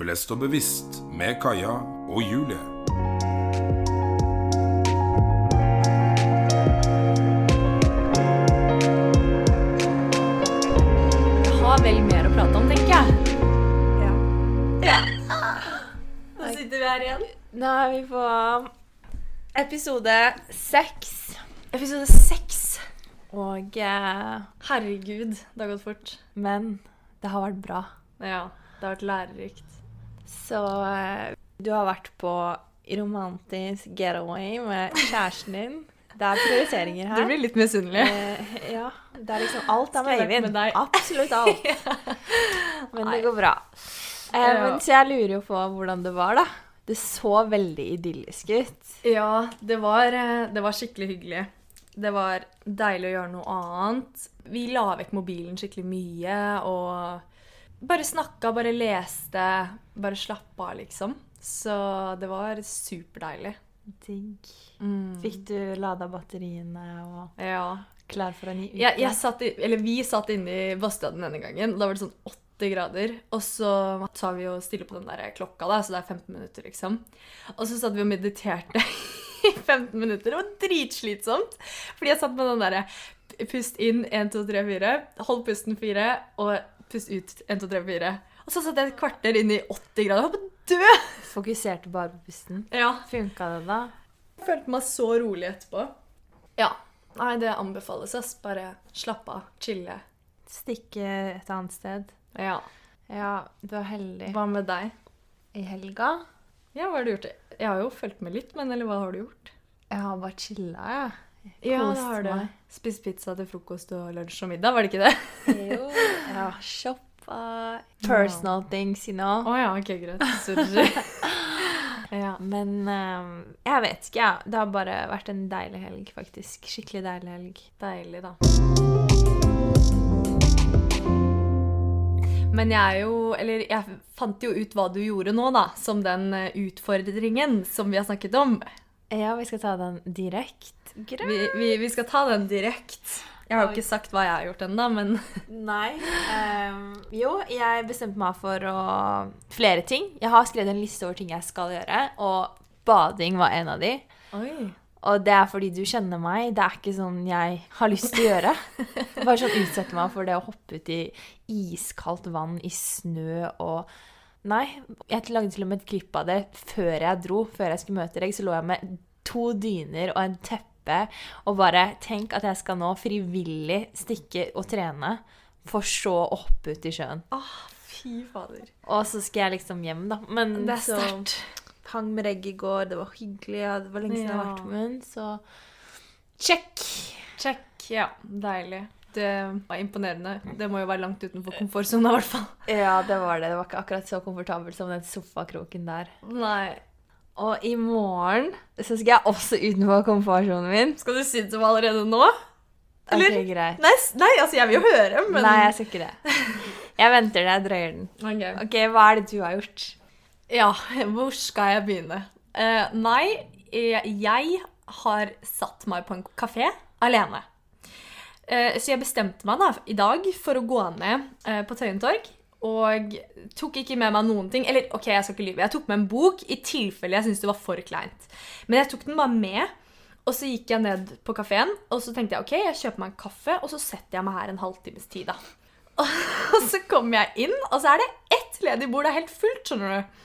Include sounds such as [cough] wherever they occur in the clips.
Blest og bevisst med Kaja og Julie. Jeg har vel mer å prate om, tenker jeg. Ja. Da sitter vi her igjen. Nå er vi på episode seks. Episode seks. Og eh, Herregud, det har gått fort. Men det har vært bra. Ja, det har vært lærerikt. Så eh, du har vært på romantisk getaway med kjæresten din. Det er prioriteringer Du blir litt misunnelig. Eh, ja. Det er liksom alt er med Eivind. Absolutt alt. [laughs] Men det går bra. Eh, men så jeg lurer jo på hvordan det var, da. Det så veldig idyllisk ut. Ja, det var, eh, det var skikkelig hyggelig. Det var deilig å gjøre noe annet. Vi la vekk mobilen skikkelig mye og bare snakka, bare leste, bare slappa av, liksom. Så det var superdeilig. Digg. Mm. Fikk du lada batteriene og Ja. klar for en ny uke? Ja, jeg satt i, eller vi satt inne i badstuen denne gangen. Da var det sånn 80 grader. Og så sa vi og stille på den der klokka, da, så det er 15 minutter, liksom. Og så satt vi og mediterte [laughs] i 15 minutter. Det var dritslitsomt. Fordi jeg satt med den derre pust inn 1, 2, 3, 4. Hold pusten 4, og pust ut 1, 2, 3, 4. Og så satt jeg et kvarter inn i 80 grader. Jeg på død! Fokuserte bare på pusten. Ja. Funka det, da? Jeg følte meg så rolig etterpå. Ja. Nei, det anbefales, ass. Bare slappe av. Chille. Stikke et annet sted? Ja. Ja, du er heldig. Hva med deg? I helga? Ja, hva har du gjort? Jeg har jo fulgt med litt, men eller hva har du gjort? Jeg har bare chilla, jeg. Ja, Kost det har du. Spist pizza til frokost og lunsj og middag, var det ikke det? Jo. [laughs] Ja, shoppa. Personal things, you know. Å ja, ok, greit. Sorry. [laughs] ja. Men um, jeg vet ikke, jeg. Det har bare vært en deilig helg, faktisk. Skikkelig deilig helg. Deilig, da. Men jeg er jo Eller jeg fant jo ut hva du gjorde nå, da. Som den eh, utfordringen som vi har snakket om. Ja, vi skal ta den direkte. Vi, vi, vi skal ta den direkte. Jeg har jo ikke sagt hva jeg har gjort ennå, men [laughs] Nei. Um, jo, jeg bestemte meg for å flere ting. Jeg har skrevet en liste over ting jeg skal gjøre, og bading var en av de. Oi. Og det er fordi du kjenner meg. Det er ikke sånn jeg har lyst til å gjøre. [laughs] Bare sånn utsette meg for det å hoppe ut i iskaldt vann i snø og Nei. Jeg lagde til og med et klipp av det før jeg dro. Før jeg skulle møte deg, så lå jeg med to dyner og en teppe og bare Tenk at jeg skal nå frivillig stikke og trene, for så å hoppe ut i sjøen. Åh, fy fader. Og så skal jeg liksom hjem, da. Men Det er så sterkt. hang med Regg i går, det var hyggelig, ja, det var lenge siden jeg har vært med henne, så check. Check. Ja, deilig. Det var imponerende. Det må jo være langt utenfor komfortsona, i hvert fall. Ja, det var det. Det var ikke akkurat så komfortabelt som den sofakroken der. Nei. Og i morgen så skal jeg også utenfor komfortsonen min. Skal du si det som allerede nå? Eller? Okay, greit. Nei, nei, altså, jeg vil jo høre, men Nei, jeg skal ikke det. Jeg venter til jeg drøyer den. Ok. Ok, hva er det du har gjort? Ja, [laughs] hvor skal jeg begynne? Uh, nei, eh, jeg har satt meg på en kafé alene. Uh, så jeg bestemte meg da i dag for å gå ned uh, på Tøyen torg. Og tok ikke med meg noen ting. Eller ok, jeg skal ikke lyve. Jeg tok med en bok i tilfelle jeg syntes det var for kleint. Men jeg tok den bare med. Og så gikk jeg ned på kafeen og så tenkte jeg, ok, jeg kjøper meg en kaffe, og så setter jeg meg her en halvtimes tid. da. [laughs] Og så kommer jeg inn, og så er det ett ledig bord. Det er helt fullt, skjønner du.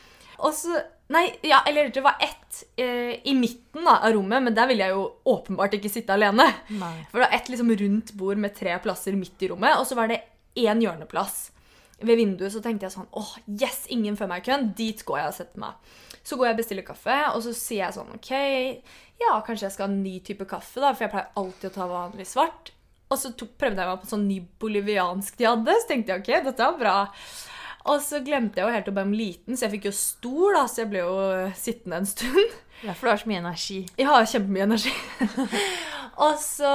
Og så Nei, ja, eller det var ett eh, i midten da, av rommet, men der ville jeg jo åpenbart ikke sitte alene. Nei. For det var ett liksom rundt bord med tre plasser midt i rommet, og så var det én hjørneplass ved vinduet. Så tenkte jeg sånn åh, yes, ingen før meg i køen. Dit går jeg og setter meg. Så går jeg og bestiller kaffe, og så sier jeg sånn OK, ja, kanskje jeg skal ha en ny type kaffe, da, for jeg pleier alltid å ta vanlig svart. Og så tok, prøvde jeg meg på en sånn ny boliviansk de hadde, så tenkte jeg OK, dette var bra. Og så glemte jeg jo helt å be om liten, så jeg fikk jo stor, da, så jeg ble jo sittende en stund. Ja, for du har så mye energi. Jeg har kjempemye energi. [laughs] og så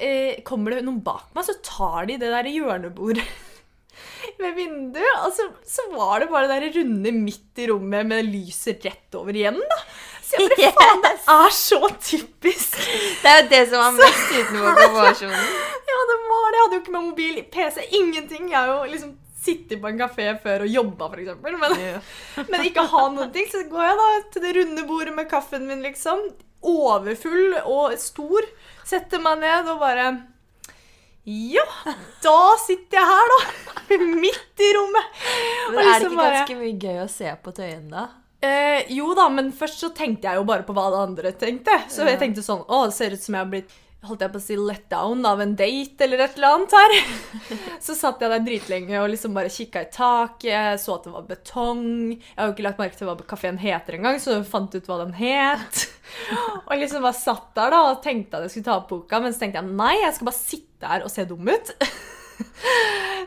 eh, kommer det noen bak meg, så tar de det der hjørnebordet ved vinduet. Og så, så var det bare det der runde midt i rommet med lyset rett over igjen, da. Så jeg bare, [laughs] faen, det er så typisk. Det er jo det som er mest utenfor komfortsonen. [laughs] Ja, det var det. Jeg hadde jo ikke med mobil, PC, ingenting. Jeg er jo liksom sittet på en kafé før og jobba, f.eks. Men, [laughs] men ikke ha noen ting. Så går jeg da til det runde bordet med kaffen min, liksom. Overfull og stor. Setter meg ned og bare Ja, da sitter jeg her, da. [laughs] Midt i rommet. Men er det liksom ikke ganske mye gøy å se på Tøyen, da? Eh, jo da, men først så tenkte jeg jo bare på hva det andre tenkte. Så jeg tenkte sånn Å, det ser ut som jeg har blitt holdt jeg på å si let down av en date eller et eller annet her. [laughs] Så satt jeg der dritlenge og liksom bare kikka i taket, så at det var betong. Jeg har jo ikke lagt merke til hva kafeen heter engang, så jeg fant ut hva den het. Og liksom bare satt der da og tenkte at jeg skulle ta opp boka, men så tenkte jeg nei, jeg skal bare sitte her og se dum ut. [laughs]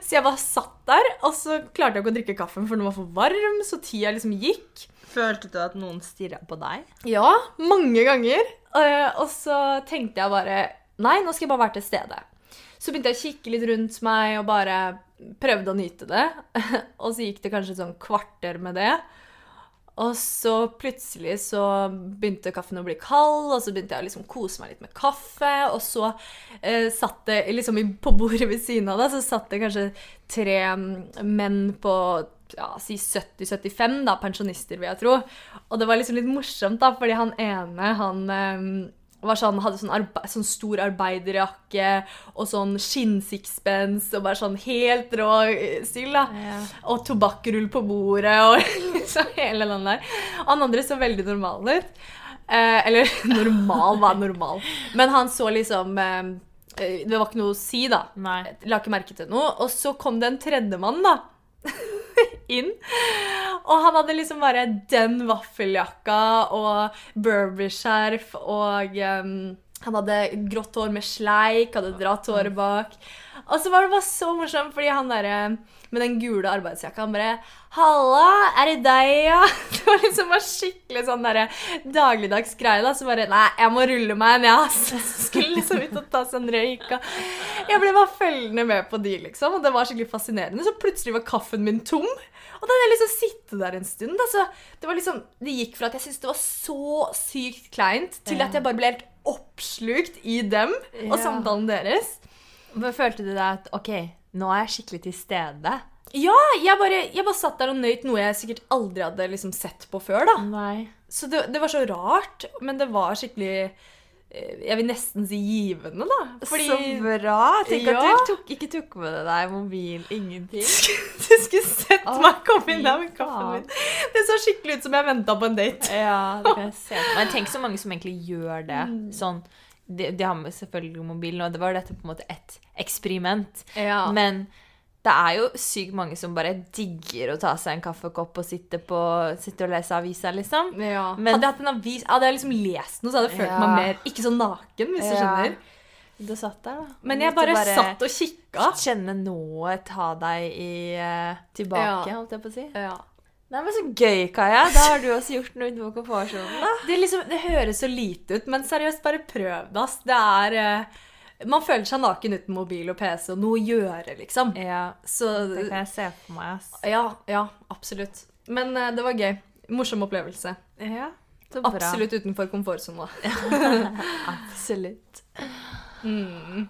Så jeg bare satt der, og så klarte jeg ikke å drikke kaffen, for den var for varm, så tida liksom gikk. Følte du at noen stirra på deg? Ja, mange ganger. Eh, Og så tenkte jeg bare Nei, nå skal jeg bare være til stede. Så begynte jeg å kikke litt rundt meg og bare prøvde å nyte det. [laughs] Og så gikk det kanskje et sånn kvarter med det. Og så plutselig så begynte kaffen å bli kald, og så begynte jeg å liksom kose meg litt med kaffe. Og så eh, satt det liksom på bordet ved siden av det, så satt det kanskje tre mm, menn på ja, si 70-75, da, pensjonister, vil jeg tro. Og det var liksom litt morsomt, da, fordi han ene, han um, var sånn, hadde sånn, arbe sånn stor arbeiderjakke og sånn skinnsixpence og bare sånn helt rå eh, stil, da. Og tobakkrull på bordet og [laughs] liksom hele den der. Og han andre så veldig normal ut. Eh, eller [laughs] normal var normal. Men han så liksom eh, eh, Det var ikke noe å si, da. Nei. La ikke merke til noe. Og så kom det en tredjemann, da. [laughs] inn. Og han hadde liksom bare den vaffeljakka og Burberry-skjerf og um, han hadde grått hår med sleik, hadde dratt håret bak. Og så var det bare så morsomt, fordi han derre med den gule arbeidsjakka, han bare 'Halla, er det deg, ja?' [laughs] Det var liksom bare skikkelig sånn derre dagligdags greie, da. Så bare 'Nei, jeg må rulle meg ned', ass. [laughs] Så skulle liksom ut og ta seg en røyk. Jeg ble bare følgende med på de, liksom. Og det var skikkelig fascinerende. Så plutselig var kaffen min tom. Og da hadde jeg liksom sittet der en stund. Altså, det, var liksom, det gikk fra at jeg syntes det var så sykt kleint, til at jeg bare ble helt oppslukt i dem og samtalen deres. Men følte du deg at OK, nå er jeg skikkelig til stede? Ja, jeg bare, jeg bare satt der og nøyt noe jeg sikkert aldri hadde liksom sett på før. da. Nei. Så det, det var så rart, men det var skikkelig eh, Jeg vil nesten si givende, da. Fordi Så bra! Tenk Ja. at du tok, ikke tok med deg mobil, ingenting. [laughs] du skulle sett Å, meg komme inn der med kaffen min. Det så skikkelig ut som jeg venta på en date. Ja, det kan jeg se. Men tenk så mange som egentlig gjør det. Sånn, de, de har med selvfølgelig mobilen, og det var dette på en måte et eksperiment. Ja. Men det er jo sykt mange som bare digger å ta seg en kaffekopp og sitte, på, sitte og lese avisa, liksom. Ja. Men- hadde jeg hatt en avis, hadde jeg liksom lest noe, så hadde jeg følt Ja. meg mer ikke så naken, hvis du skjønner. Du satt der, da. Men jeg bare, bare, satt og kikka. Kjenne noe ta deg i, eh, tilbake, holdt jeg på å si. Ja. Nei, men Så gøy, Kaja. Da har du også gjort noe utenfor komfortsonen. da. Det, liksom, det høres så lite ut, men seriøst, bare prøv det. ass. Det er uh, Man føler seg naken uten mobil og PC og noe å gjøre, liksom. Ja, Så Det kan jeg se for meg. ass. ja, ja, absolutt. Men uh, det var gøy. Morsom opplevelse. Ja, så bra. Absolutt utenfor komfortsona. [laughs] Absolutt. Mm.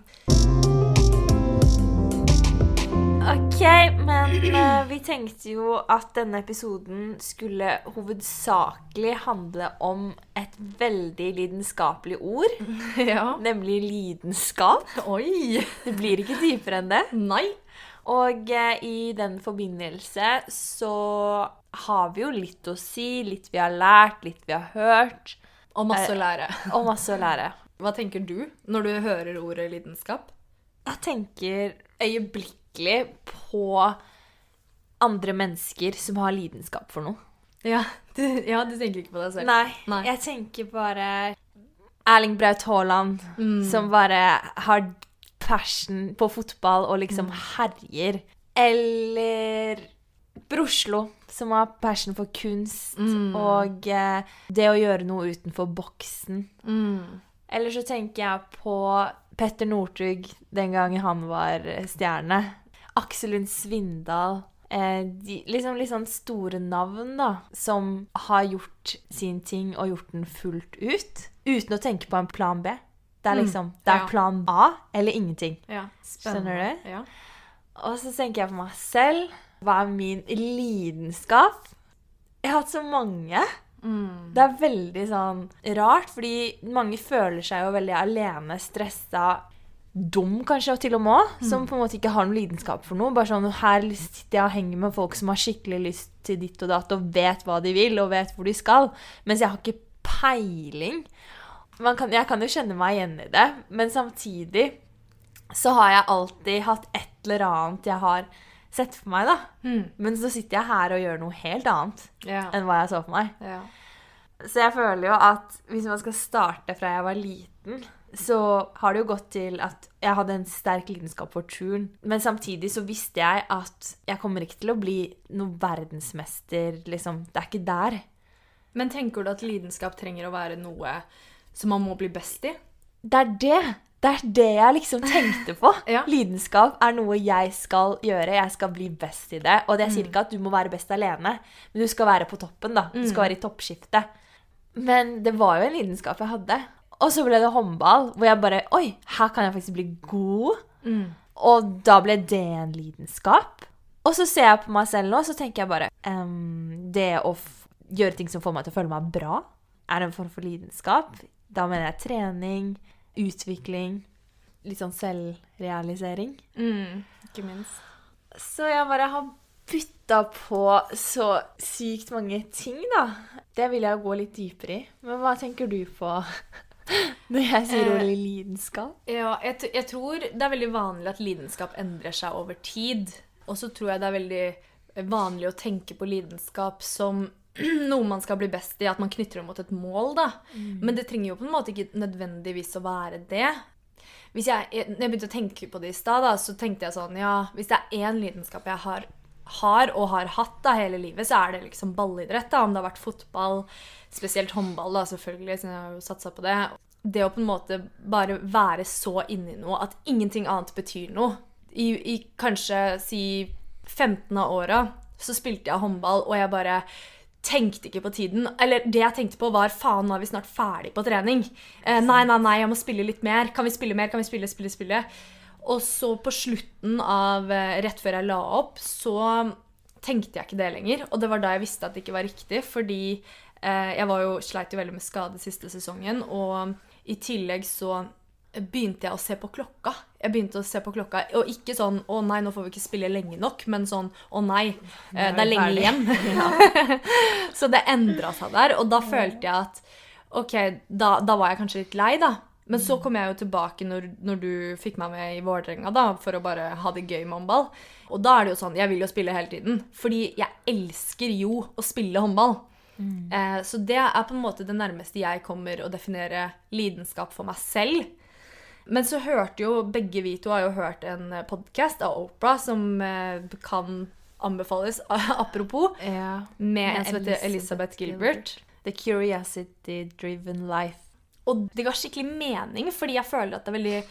Ok, men uh, vi tenkte jo at denne episoden skulle hovedsakelig handle om et veldig lidenskapelig ord, [laughs] ja. nemlig lidenskap. Oi! Det blir ikke dypere enn det. Nei. Og uh, i den forbindelse så har vi jo litt å si, litt vi har lært, litt vi har hørt, Og masse å lære. [laughs] og masse å lære. Hva tenker du når du hører ordet lidenskap? Jeg tenker øyeblikkelig på andre mennesker som har lidenskap for noe. Ja, du, ja, du tenker ikke på deg selv? Nei, Nei. jeg tenker bare Erling Braut Haaland, Mm. som bare har passion på fotball og liksom Mm. herjer. Eller Broslo, som har passion for kunst Mm. og eh, det å gjøre noe utenfor boksen. Mm. Eller så tenker jeg på Petter Northug den gangen han var eh, stjerne. Aksel Lund Svindal. Eh, de, liksom litt sånn store navn, da, som har gjort sin ting og gjort den fullt ut. Uten å tenke på en plan B. Det er Mm, liksom Det er plan A eller ingenting. Ja, Skjønner du? Ja. Og så tenker jeg på meg selv. Hva er min lidenskap? Jeg har hatt så mange. Det er veldig sånn rart, fordi mange føler seg jo veldig alene, stressa, dum kanskje, og til og med også, som på en måte ikke har noen lidenskap for noe. Bare sånn, Her sitter jeg og henger med folk som har skikkelig lyst til ditt og datt, og vet hva de vil, og vet hvor de skal. Mens jeg har ikke peiling. Man kan, jeg kan jo kjenne meg igjen i det, men samtidig så har jeg alltid hatt et eller annet jeg har sett for meg, da. Men så sitter jeg her og gjør noe helt annet Ja. enn hva jeg så for meg. ja. Så jeg føler jo at hvis man skal starte fra jeg var liten, så har det jo gått til at jeg hadde en sterk lidenskap for turn. Men samtidig så visste jeg at jeg kommer ikke til å bli noe verdensmester, liksom. Det er ikke der. Men tenker du at lidenskap trenger å være noe som man må bli best i? Det er det. Det er det jeg liksom tenkte på. [laughs] Ja. Lidenskap er noe jeg skal gjøre. Jeg skal bli best i det. Og det sier ikke at du må være best alene, men du skal være på toppen. da. Du skal være i toppskiftet. Men det var jo en lidenskap jeg hadde. Og så ble det håndball, hvor jeg bare Oi, her kan jeg faktisk bli god. Og da ble det en lidenskap. Og så ser jeg på meg selv nå, så tenker jeg bare um, Det å gjøre ting som får meg til å føle meg bra, er en form for lidenskap. Da mener jeg trening, utvikling, litt sånn selvrealisering. Mm, ikke minst. Så jeg bare har bytta på så sykt mange ting, da. Det vil jeg gå litt dypere i. Men hva tenker du på [laughs] når jeg sier Eh, ordet lidenskap? Ja, jeg, jeg tror det er veldig vanlig at lidenskap endrer seg over tid. Og så tror jeg det er veldig vanlig å tenke på lidenskap som [clears throat] noe man skal bli best i, at man knytter det mot et mål, da. Men det trenger jo på en måte ikke nødvendigvis å være det. Hvis jeg, jeg, jeg begynte å tenke på det i stad, så tenkte jeg sånn Ja, hvis det er én lidenskap jeg har, har og har hatt da hele livet, så er det liksom ballidrett. da, Om det har vært fotball, spesielt håndball, da, selvfølgelig, siden jeg har jo satsa på det. Det å på en måte bare være så inni noe at ingenting annet betyr noe. I, i kanskje si 15 av åra så spilte jeg håndball, og jeg bare tenkte ikke på tiden. Eller det jeg tenkte på, var faen, nå er vi snart ferdig på trening. Eh, nei, nei, nei, jeg må spille litt mer. Kan vi spille mer? Kan vi spille, spille, spille? Og så på slutten av eh, Rett før jeg la opp, så tenkte jeg ikke det lenger. Og det var da jeg visste at det ikke var riktig, fordi eh, jeg var jo, sleit jo veldig med skade siste sesongen, og i tillegg så begynte jeg å se på klokka. Jeg begynte å se på klokka, Og ikke sånn 'Å nei, nå får vi ikke spille lenge nok', men sånn 'Å nei, eh, det er lenge igjen'. [laughs] [laughs] så det endra seg der, og da følte jeg at OK, da, da var jeg kanskje litt lei, da. Men så kom jeg jo tilbake når, når du fikk meg med i Vålerenga da, for å bare ha det gøy med håndball. Og da er det jo sånn Jeg vil jo spille hele tiden. Fordi jeg elsker jo å spille håndball. Eh, så det er på en måte det nærmeste jeg kommer å definere lidenskap for meg selv. Men så hørte jo begge vi to har jo hørt en podkast av Opera som eh, kan anbefales, [laughs] apropos, Ja. med en som heter Elizabeth Elizabeth Gilbert. The curiosity driven life. Og det ga skikkelig mening, fordi jeg føler at det er veldig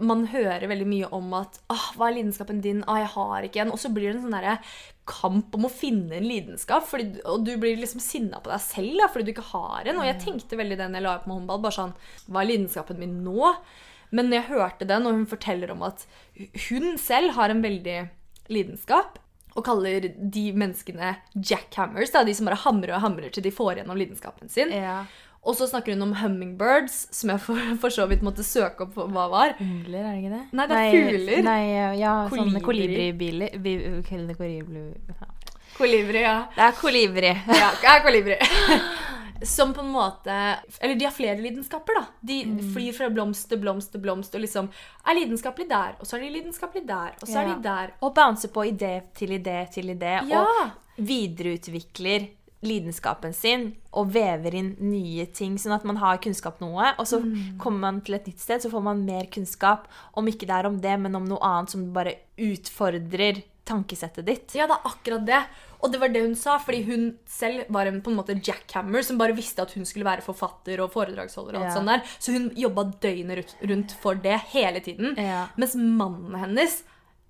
Man hører veldig mye om at Åh, 'Hva er lidenskapen din?' Ah, jeg har ikke en.' Og så blir det en sånn kamp om å finne en lidenskap. Fordi, og du blir liksom sinna på deg selv da, fordi du ikke har en. Og jeg tenkte veldig det når jeg la opp med håndball. bare sånn, Hva er lidenskapen min nå? Men når jeg hørte den, og hun forteller om at hun selv har en veldig lidenskap, og kaller de menneskene jackhammers, da, de som bare hamrer og hamrer til de får gjennom lidenskapen sin. Ja. Og så snakker hun om hummingbirds, som jeg for, for så vidt måtte søke opp hva var. Ungler, er det ikke det? Nei, det er fugler. Nei, ja, sånne Kolibri. kolibribiler. kolibri, ja. det ja. Kolibri, ja. Det er kolibri. [laughs] [laughs] Ja, ja. Som på en måte Eller de har flere lidenskaper, da. De flyr fra blomst til blomst til blomst og liksom er lidenskapelig der, og så er de lidenskapelig der, og så er de der. Og bouncer på idé til idé til idé. Ja. Og videreutvikler lidenskapen sin og vever inn nye ting, sånn at man har kunnskap noe. Og så kommer man til et nytt sted, så får man mer kunnskap. Om ikke det er om det, men om noe annet som bare utfordrer tankesettet ditt. Ja, det er akkurat det. Og det var det hun sa, fordi hun selv var en på en måte jackhammer som bare visste at hun skulle være forfatter og foredragsholder. og alt Ja. sånt der. Så hun jobba døgnet rundt- for det hele tiden. Ja. Mens mannen hennes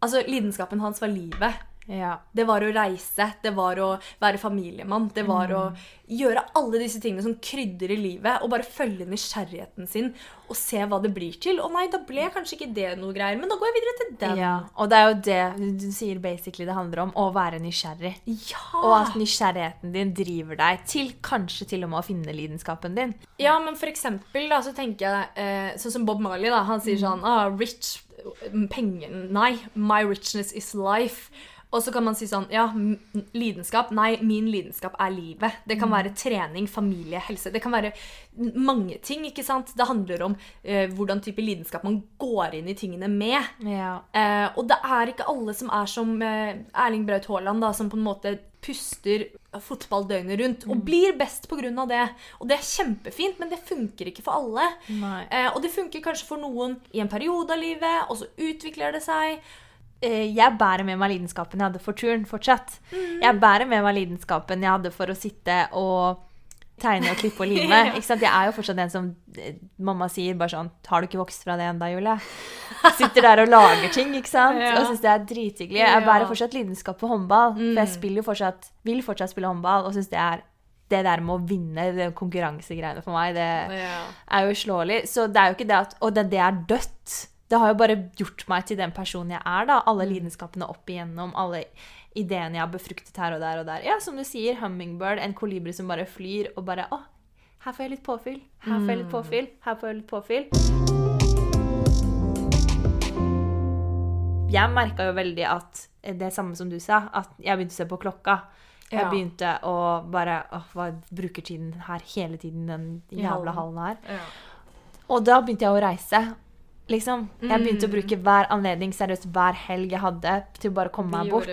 Altså, lidenskapen hans var livet. Ja. Det var å reise, det var å være familiemann, det var å gjøre alle disse tingene som krydder i livet, og bare følge nysgjerrigheten sin og se hva det blir til. Å nei, da ble kanskje ikke det noe greier, men da går jeg videre til den. ja. Og det er jo det du sier basically det handler om. Å være nysgjerrig. Ja. Og at nysgjerrigheten din driver deg til kanskje til og med å finne lidenskapen din. Ja, men for eksempel da, så tenker jeg eh, Sånn som Bob Marley, da. Han sier sånn ah, Rich Penger Nei. My richness is life. Og så kan man si sånn Ja, lidenskap. Nei, min lidenskap er livet. Det kan være trening, familie, helse. Det kan være mange ting, ikke sant? Det handler om eh, hvordan type lidenskap man går inn i tingene med. Ja. Eh, og det er ikke alle som er som eh, Erling Braut Haaland, da, som på en måte puster fotball døgnet rundt og blir best pga. det. Og det er kjempefint, men det funker ikke for alle. Eh, og det funker kanskje for noen i en periode av livet, og så utvikler det seg. Eh, Jeg bærer med meg lidenskapen jeg hadde for turen fortsatt. Jeg bærer med meg lidenskapen jeg hadde for å sitte og tegne og klippe og lime. [laughs] Jeg er jo fortsatt den som eh, mamma sier bare sånn Har du ikke vokst fra det ennå, Julie? Sitter der og lager ting, ikke sant? [laughs] Ja. Og syns det er drithyggelig. Jeg bærer fortsatt lidenskap for håndball. For jeg spiller jo fortsatt, vil fortsatt spille håndball og syns det er det der med å vinne det konkurransegreiene for meg, det er jo uslåelig. Så det er jo ikke det at Og det, det er dødt. Det har jo bare gjort meg til den personen jeg er, da. Alle lidenskapene opp igjennom, alle ideene jeg har befruktet her og der og der. Ja, som du sier, hummingbird, en kolibri som bare flyr og bare Å, her får jeg litt påfyll. Her får jeg litt påfyll. Her får jeg litt påfyll. Jeg merka jo veldig at det samme som du sa, at jeg begynte å se på klokka. Jeg begynte å bare Åh, hva bruker tiden her hele tiden, den jævla hallen her. Og da begynte jeg å reise. Liksom. Jeg begynte å bruke hver anledning, seriøst hver helg jeg hadde, til å bare komme meg bort.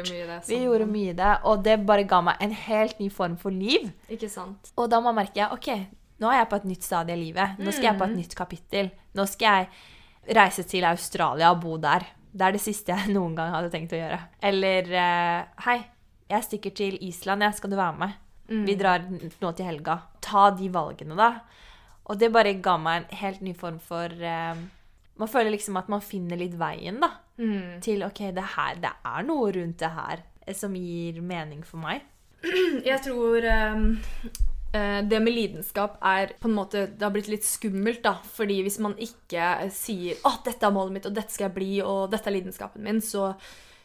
Vi gjorde mye det, og det bare ga meg en helt ny form for liv. Ikke sant? Og da må jeg merke ok, nå er jeg på et nytt stadie i livet. Nå skal jeg på et nytt kapittel. Nå skal jeg reise til Australia og bo der. Det er det siste jeg [laughs] noen gang hadde tenkt å gjøre. Eller eh, hei, jeg stikker til Island, jeg. Skal du være med? Vi drar nå til helga. Ta de valgene, da. Og det bare ga meg en helt ny form for eh, Man føler liksom at man finner litt veien, da. Til OK, det her, det er noe rundt det her eh, som gir mening for meg. [clears throat] Jeg tror eh, det med lidenskap er på en måte Det har blitt litt skummelt, da. Fordi hvis man ikke sier at dette er målet mitt, og dette skal jeg bli', og 'dette er lidenskapen min', så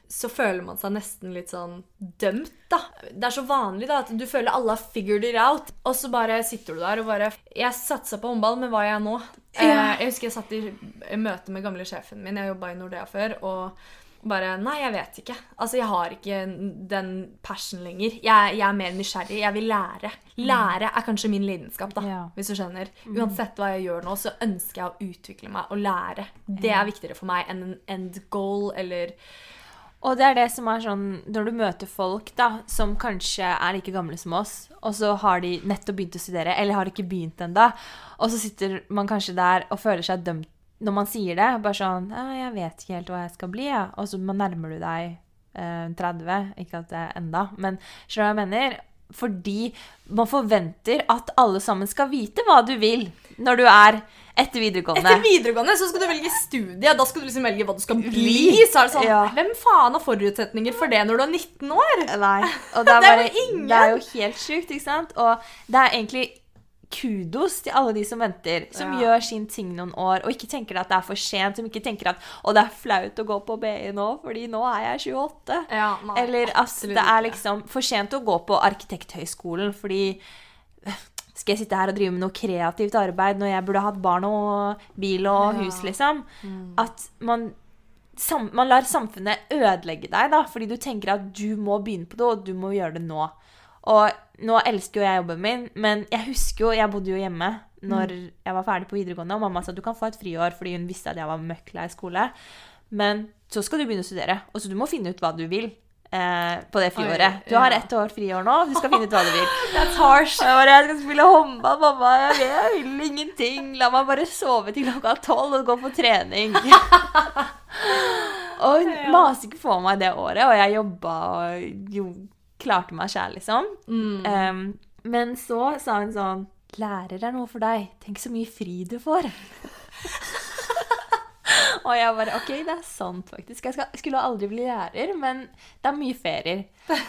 så føler man seg nesten litt sånn dømt, da. Det er så vanlig da, at du føler alle har figured it out, og så bare sitter du der og bare Jeg satsa på håndball, men hva er jeg nå? Yeah. jeg husker jeg satt i møte med gamle sjefen min, jeg jobba i Nordea før, og bare Nei, jeg vet ikke. Altså, jeg har ikke den passion lenger. Jeg, jeg er mer nysgjerrig. Jeg vil lære. Lære er kanskje min lidenskap, da, Ja. hvis du skjønner. Uansett hva jeg gjør nå, så ønsker jeg å utvikle meg og lære. Det er viktigere for meg enn en end goal eller Og det er det som er sånn Når du møter folk da, som kanskje er like gamle som oss, og så har de nettopp begynt å studere, eller har ikke begynt ennå, og så sitter man kanskje der og føler seg dømt når man sier det. Bare sånn 'Jeg vet ikke helt hva jeg skal bli', ja. Og så nærmer du deg eh, 30. Ikke at det er enda, men skjønner du hva jeg mener? Fordi man forventer at alle sammen skal vite hva du vil når du er etter videregående. Etter videregående så skal du velge studie. Da skal du liksom velge hva du skal bli. Så er det sånn, Ja. Hvem faen har forutsetninger for det når du er 19 år? Nei. [laughs] Og det er, Det er! Det er jo helt sjukt, ikke sant? Og det er egentlig kudos til alle de som venter, som Ja. gjør sin ting noen år, og ikke tenker at det er for sent, som ikke tenker at å, det er flaut å gå på BI nå, fordi nå er jeg 28. Ja, nei, Eller at altså, det er liksom for sent å gå på Arkitekthøgskolen, fordi skal jeg sitte her og drive med noe kreativt arbeid når jeg burde hatt barn og bil og hus, liksom? Mm. At man sam man lar samfunnet ødelegge deg, da, fordi du tenker at du må begynne på det, og du må gjøre det nå. Og nå elsker jo jeg jobben min, men jeg husker jo Jeg bodde jo hjemme når jeg var ferdig på videregående, og mamma sa at du kan få et friår fordi hun visste at jeg var møkk lei skole. Men så skal du begynne å studere, og så du må finne ut hva du vil. Eh, på det friåret. Du har ett år friår nå, du skal finne ut hva du vil. [laughs] That's harsh. Jeg, bare, jeg skal spille håndball, mamma. Jeg, vil- jeg vil ingenting. La meg bare sove til klokka tolv og gå på trening. [laughs] og hun maste ikke på meg det året, og jeg jobba og jo, klarte meg sjæl, liksom. Mm. Um, men så sa hun sånn Lærer er noe for deg. Tenk så mye fri du får. [laughs] Og jeg bare OK, det er sant, faktisk. Jeg skal, skulle aldri bli lærer, men det er mye ferier. [laughs]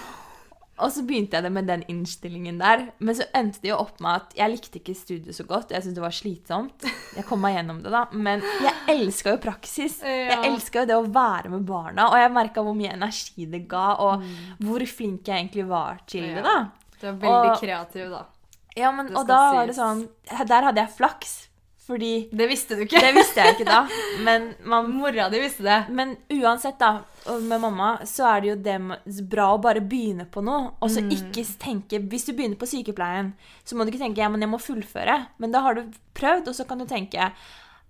Og så begynte jeg det med den innstillingen der. Men så endte det jo opp med at jeg likte ikke studiet så godt. Jeg syntes det var slitsomt. Jeg kom meg gjennom det, da. Men jeg elska jo praksis. Jeg elska jo det å være med barna. Og jeg merka hvor mye energi det ga, og hvor flink jeg egentlig var til det, da. Du er veldig Og- kreativ, da. Ja, men, og da var det sånn Der hadde jeg flaks. Fordi Det visste du ikke. Det visste jeg ikke da. [laughs] Men man Mora di visste det. Men uansett, da, med mamma, så er det jo det bra å bare begynne på noe. Og så ikke tenke Hvis du begynner på sykepleien, så må du ikke tenke ja, men jeg må fullføre. Men da har du prøvd, og så kan du tenke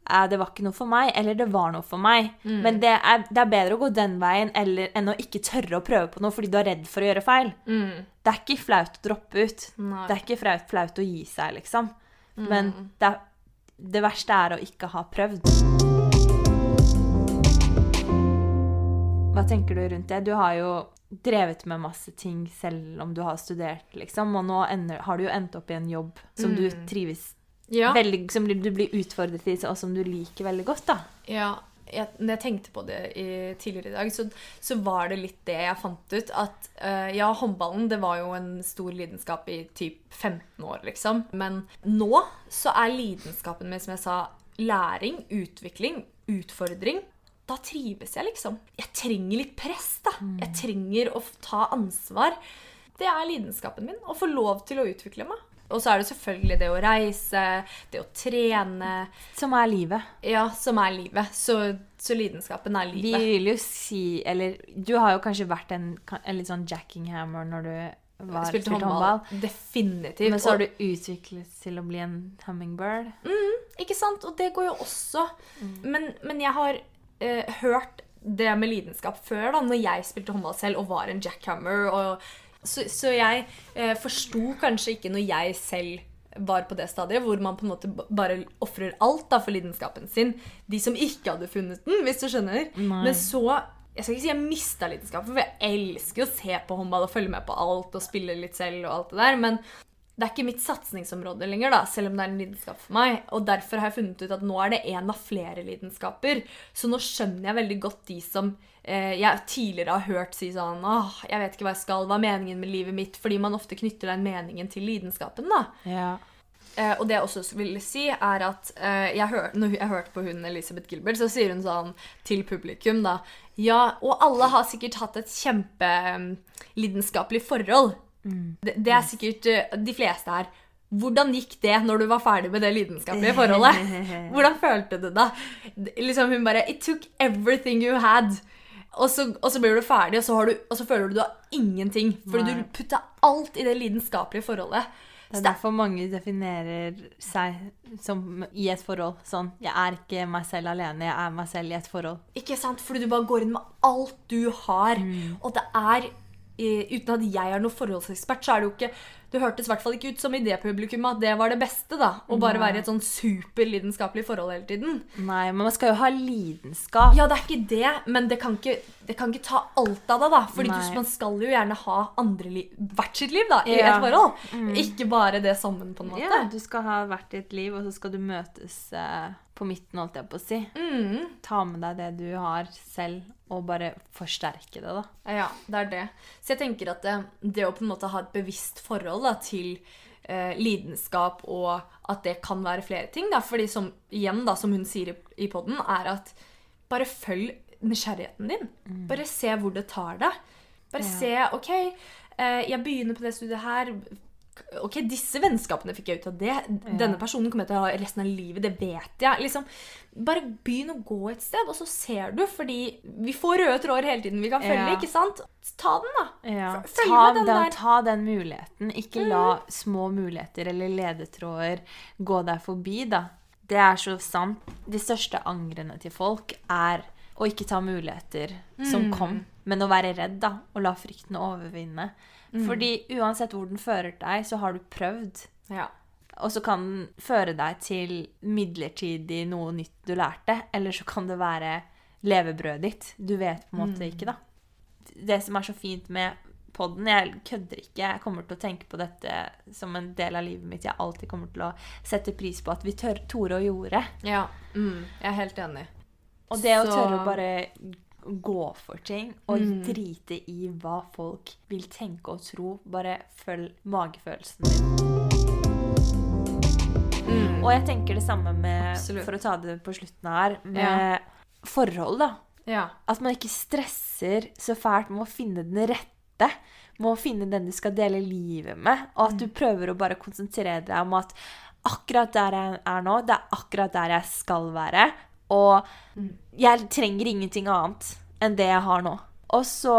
det var ikke noe for meg, eller det var noe for meg. Men det er, det er bedre å gå den veien eller, enn å ikke tørre å prøve på noe fordi du er redd for å gjøre feil. Det er ikke flaut å droppe ut. Nei. Det er ikke flaut, flaut å gi seg, liksom. Men det, er, det verste er å ikke ha prøvd. Hva tenker du rundt det? Du har jo drevet med masse ting selv om du har studert, liksom. Og nå ender, har du jo endt opp i en jobb som du trives Ja. veldig Som du blir utfordret i, og som du liker veldig godt, da. Ja, jeg, når jeg tenkte på det i, tidligere i dag, så, så var det litt det jeg fant ut. At uh, ja, håndballen det var jo en stor lidenskap i typ 15 år, liksom. Men nå så er lidenskapen min, som jeg sa, læring, utvikling, utfordring. Da trives jeg, liksom. Jeg trenger litt press, da. Jeg trenger å ta ansvar. Det er lidenskapen min. Å få lov til å utvikle meg. Og så er det selvfølgelig det å reise, det å trene. Som er livet. Ja, som er livet. Så, så lidenskapen er livet. Vi vil jo si Eller du har jo kanskje vært en, en litt sånn jackinghammer når du var, Spilte spilte håndball. Definitivt. Men så har du utviklet til å bli en hummingbird. Mm, Ikke sant? Og det går jo også. Men, men jeg har eh, hørt det med lidenskap før, da, når jeg spilte håndball selv og var en jackhammer. Og, så, så jeg eh, forsto kanskje ikke når jeg selv var på det stadiet, hvor man på en måte bare ofrer alt da, for lidenskapen sin. De som ikke hadde funnet den, hvis du skjønner. Nei. Men så Jeg skal ikke si jeg mista lidenskapen, for jeg elsker å se på håndball og følge med på alt og spille litt selv og alt det der. men det er ikke mitt satsingsområde lenger, da, selv om det er en lidenskap for meg. Og derfor har jeg funnet ut at nå er det en av flere lidenskaper. Så nå skjønner jeg veldig godt de som jeg tidligere har hørt si sånn Åh, jeg vet ikke hva jeg skal, hva er meningen med livet mitt? Fordi man ofte knytter den meningen til lidenskapen, da. Ja. Eh, og det jeg også vil si, er at eh, jeg hør, når jeg hørte på hun Elisabeth Gilbert, så sier hun sånn til publikum, da Ja, og alle har sikkert hatt et kjempelidenskapelig forhold. Det, det er sikkert eh, de fleste her. Hvordan gikk det når du var ferdig med det lidenskapelige [laughs] forholdet? Hvordan følte du det? da? Liksom hun bare It took everything you had. Og så, og så blir du ferdig, og så, har du, og så føler du du har ingenting. Fordi Nei. du putta alt i det lidenskapelige forholdet. Det er derfor mange definerer seg som i et forhold. Sånn Jeg er ikke meg selv alene, jeg er meg selv i et forhold. Ikke sant? Fordi du bare går inn med alt du har. Og det er Uten at jeg er noen forholdsekspert, så er det jo ikke Det hørtes i hvert fall ikke ut som i det publikummet at det var det beste. da Å bare være i et sånn superlidenskapelig forhold hele tiden. Nei, men man skal jo ha lidenskap. Ja, det er ikke det, men det kan ikke, det kan ikke ta alt av det, da. Fordi du, man skal jo gjerne ha andre liv, hvert sitt liv da i Ja. et forhold. Ikke bare det sammen, på en måte. Ja, du skal ha hvert ditt liv, og så skal du møtes eh, på midten, holdt jeg på å si. Mm. Ta med deg det du har selv, og bare forsterke det, da. Ja, det er det. Så jeg tenker at det, det å på en måte ha et bevisst forhold da, til eh, lidenskap, og at det kan være flere ting, da, fordi som, igjen da, som hun sier i, i podden, er at bare følg nysgjerrigheten din. Bare se hvor det tar deg. Bare Ja. se OK, eh, jeg begynner på det studiet her. Ok, disse vennskapene fikk jeg ut av det. Denne personen kommer jeg til å ha resten av livet. Det vet jeg. Liksom, bare begynn å gå et sted, og så ser du. Fordi vi får røde tråder hele tiden vi kan følge. Ja. ikke sant? Ta den, da. Ja. Følg Ta med den, den der. ta den muligheten. Ikke la små muligheter eller ledetråder gå deg forbi, da. Det er så sant. De største angrene til folk er å ikke ta muligheter som kom, men å være redd, da. Og la frykten overvinne. Fordi uansett hvor den fører deg, så har du prøvd. Ja. Og så kan den føre deg til midlertidig noe nytt du lærte, eller så kan det være levebrødet ditt. Du vet på en måte ikke, da. Det som er så fint med podden Jeg kødder ikke. Jeg kommer til å tenke på dette som en del av livet mitt. Jeg alltid kommer til å sette pris på at vi tør, torde og gjorde. ja. Mm, jeg er helt enig. Og det å tørre å bare gå for ting og Mm. drite i hva folk vil tenke og tro, bare følg magefølelsen din. Og jeg tenker det samme med, Absolutt. for å ta det på slutten her, med forhold, da. Ja. At man ikke stresser så fælt med å finne den rette. Med å finne den du skal dele livet med. Og at du prøver å bare konsentrere deg om at akkurat der jeg er nå, det er akkurat der jeg skal være. Og jeg trenger ingenting annet enn det jeg har nå. Og så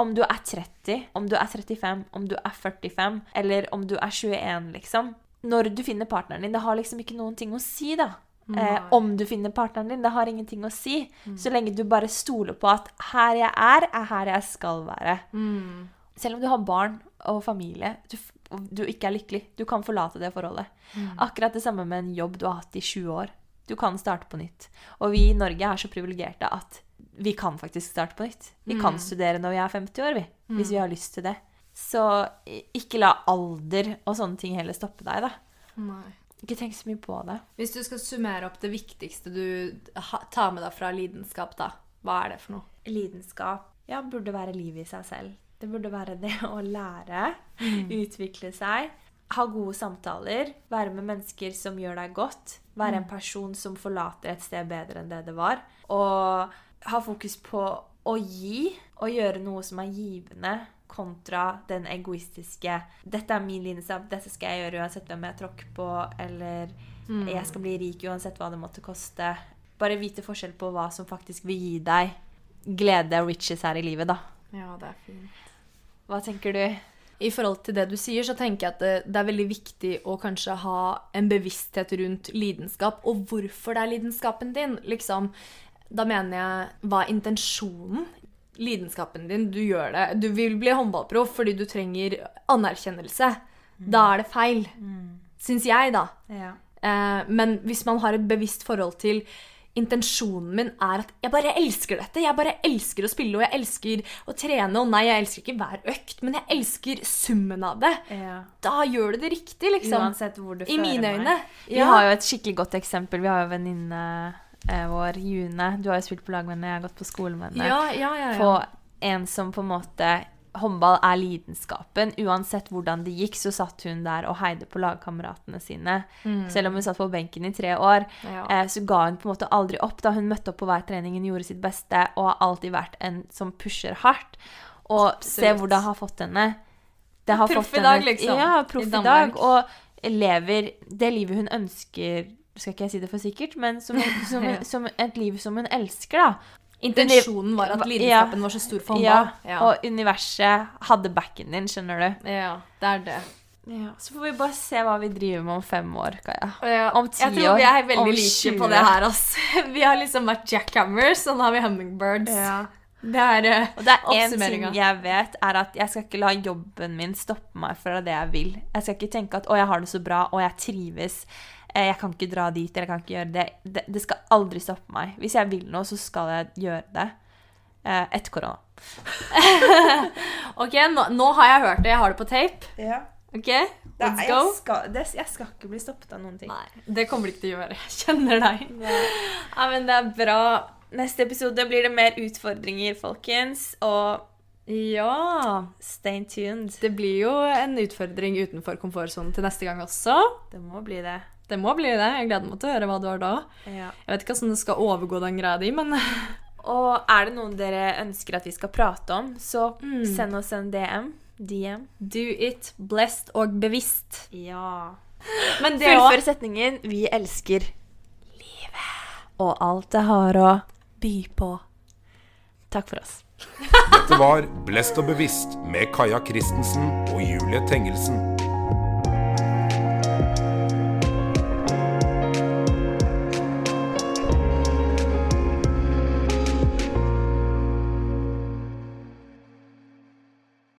om du er 30, om du er 35, om du er 45, eller om du er 21, liksom. Når du finner partneren din, det har liksom ikke noen ting å si, da. Eh, om du finner partneren din, det har ingenting å si. Så lenge du bare stoler på at her jeg er, er her jeg skal være. Mm. Selv om du har barn og familie, du, du ikke er lykkelig, du kan forlate det forholdet. Akkurat det samme med en jobb du har hatt i 20 år. Du kan starte på nytt. Og vi i Norge er så privilegerte at vi kan faktisk starte på nytt. Vi kan studere når vi er 50 år, vi, hvis vi har lyst til det. Så ikke la alder og sånne ting heller stoppe deg, da. Nei. Ikke tenk så mye på det. Hvis du skal summere opp det viktigste du tar med deg fra lidenskap, da, hva er det for noe? Lidenskap ja, burde være livet i seg selv. Det burde være det [laughs] å lære, utvikle seg, ha gode samtaler, være med mennesker som gjør deg godt, være en person som forlater et sted bedre enn det det var, og ha fokus på å gi og gjøre noe som er givende, kontra den egoistiske 'Dette er min lidenskap, dette skal jeg gjøre uansett hvem jeg tråkker på', eller 'Jeg skal bli rik uansett hva det måtte koste'. Bare vite forskjell på hva som faktisk vil gi deg glede og riches her i livet, da. Ja, det er fint. Hva tenker du? I forhold til det du sier, så tenker jeg at det, det er veldig viktig å kanskje ha en bevissthet rundt lidenskap, og hvorfor det er lidenskapen din. Liksom, da mener jeg hva er intensjonen? Lidenskapen din, du gjør det. Du vil bli håndballproff fordi du trenger anerkjennelse. Da er det feil. Syns jeg, da. Ja. Eh, men hvis man har et bevisst forhold til Intensjonen min er at jeg bare elsker dette. Jeg bare elsker å spille, og jeg elsker å trene. Og nei, jeg elsker ikke hver økt, men jeg elsker summen av det. Da gjør du det riktig, liksom. Uansett hvor du I fører mine øyne. Vi Ja. har jo et skikkelig godt eksempel. Vi har jo venninne vår, June. Du har jo spilt på lag med henne, jeg har gått på skole med henne. Ja, ja, ja. På en som på en måte Håndball er lidenskapen. Uansett hvordan det gikk, så satt hun der og heide på lagkameratene sine. Selv om hun satt på benken i tre år, Mm. Eh, så ga hun på en måte aldri opp. da Hun møtte opp på hver trening, hun gjorde sitt beste og har alltid vært en som pusher hardt. Og se Absolutt. hvor det har fått henne. Det har Proff fått i dag, henne- liksom, Ja, proff i dag. Og lever det livet hun ønsker Skal ikke jeg si det for sikkert, men som, [laughs] som, Ja. som et liv som hun elsker, da. Intensjonen var at Ja. var så stor for Ja, håndball. Ja. Og universet hadde backen din, skjønner du. ja, det er det. Så får vi bare se hva vi driver med om fem år, Kaja. Ja, Om ti jeg tror vi er veldig like på det her, altså. [laughs] Vi har liksom vært jackhammers, og nå har vi hummingbirds. Det er uh, Og det er én ting jeg vet, er at jeg skal ikke la jobben min stoppe meg fra det jeg vil. Jeg skal ikke tenke at 'å, jeg har det så bra, og jeg trives'. Eh, Jeg kan ikke dra dit, eller jeg kan ikke gjøre det. det. Det skal aldri stoppe meg. Hvis jeg vil noe, så skal jeg gjøre det. Eh, Etter korona. [laughs] Ok, nå, nå har jeg hørt det. Jeg har det på tape. Ja. Ok, let's go. Jeg skal, det, jeg skal ikke bli stoppet av noen ting. Nei, det kommer du ikke til å gjøre. [laughs] Jeg kjenner deg. Ja, men det er bra. Neste episode blir det mer utfordringer, folkens. Og Ja. stay tuned. Det blir jo en utfordring utenfor komfortsonen til neste gang også. Det må bli det. Det må bli det. Jeg gleder meg til å høre hva du har da. Ja. Jeg vet ikke hvordan det skal overgå den greia di, men [laughs] Og er det noen dere ønsker at vi skal prate om, så Mm. send oss en DM. DM. do it blessed og bevisst. Ja. [gasps] Men det Fullfør setningen 'Vi elsker livet'. Og alt det har å by på. Takk for oss. Dette var Blest og bevisst med Kaja Christensen og Julie Tengelsen.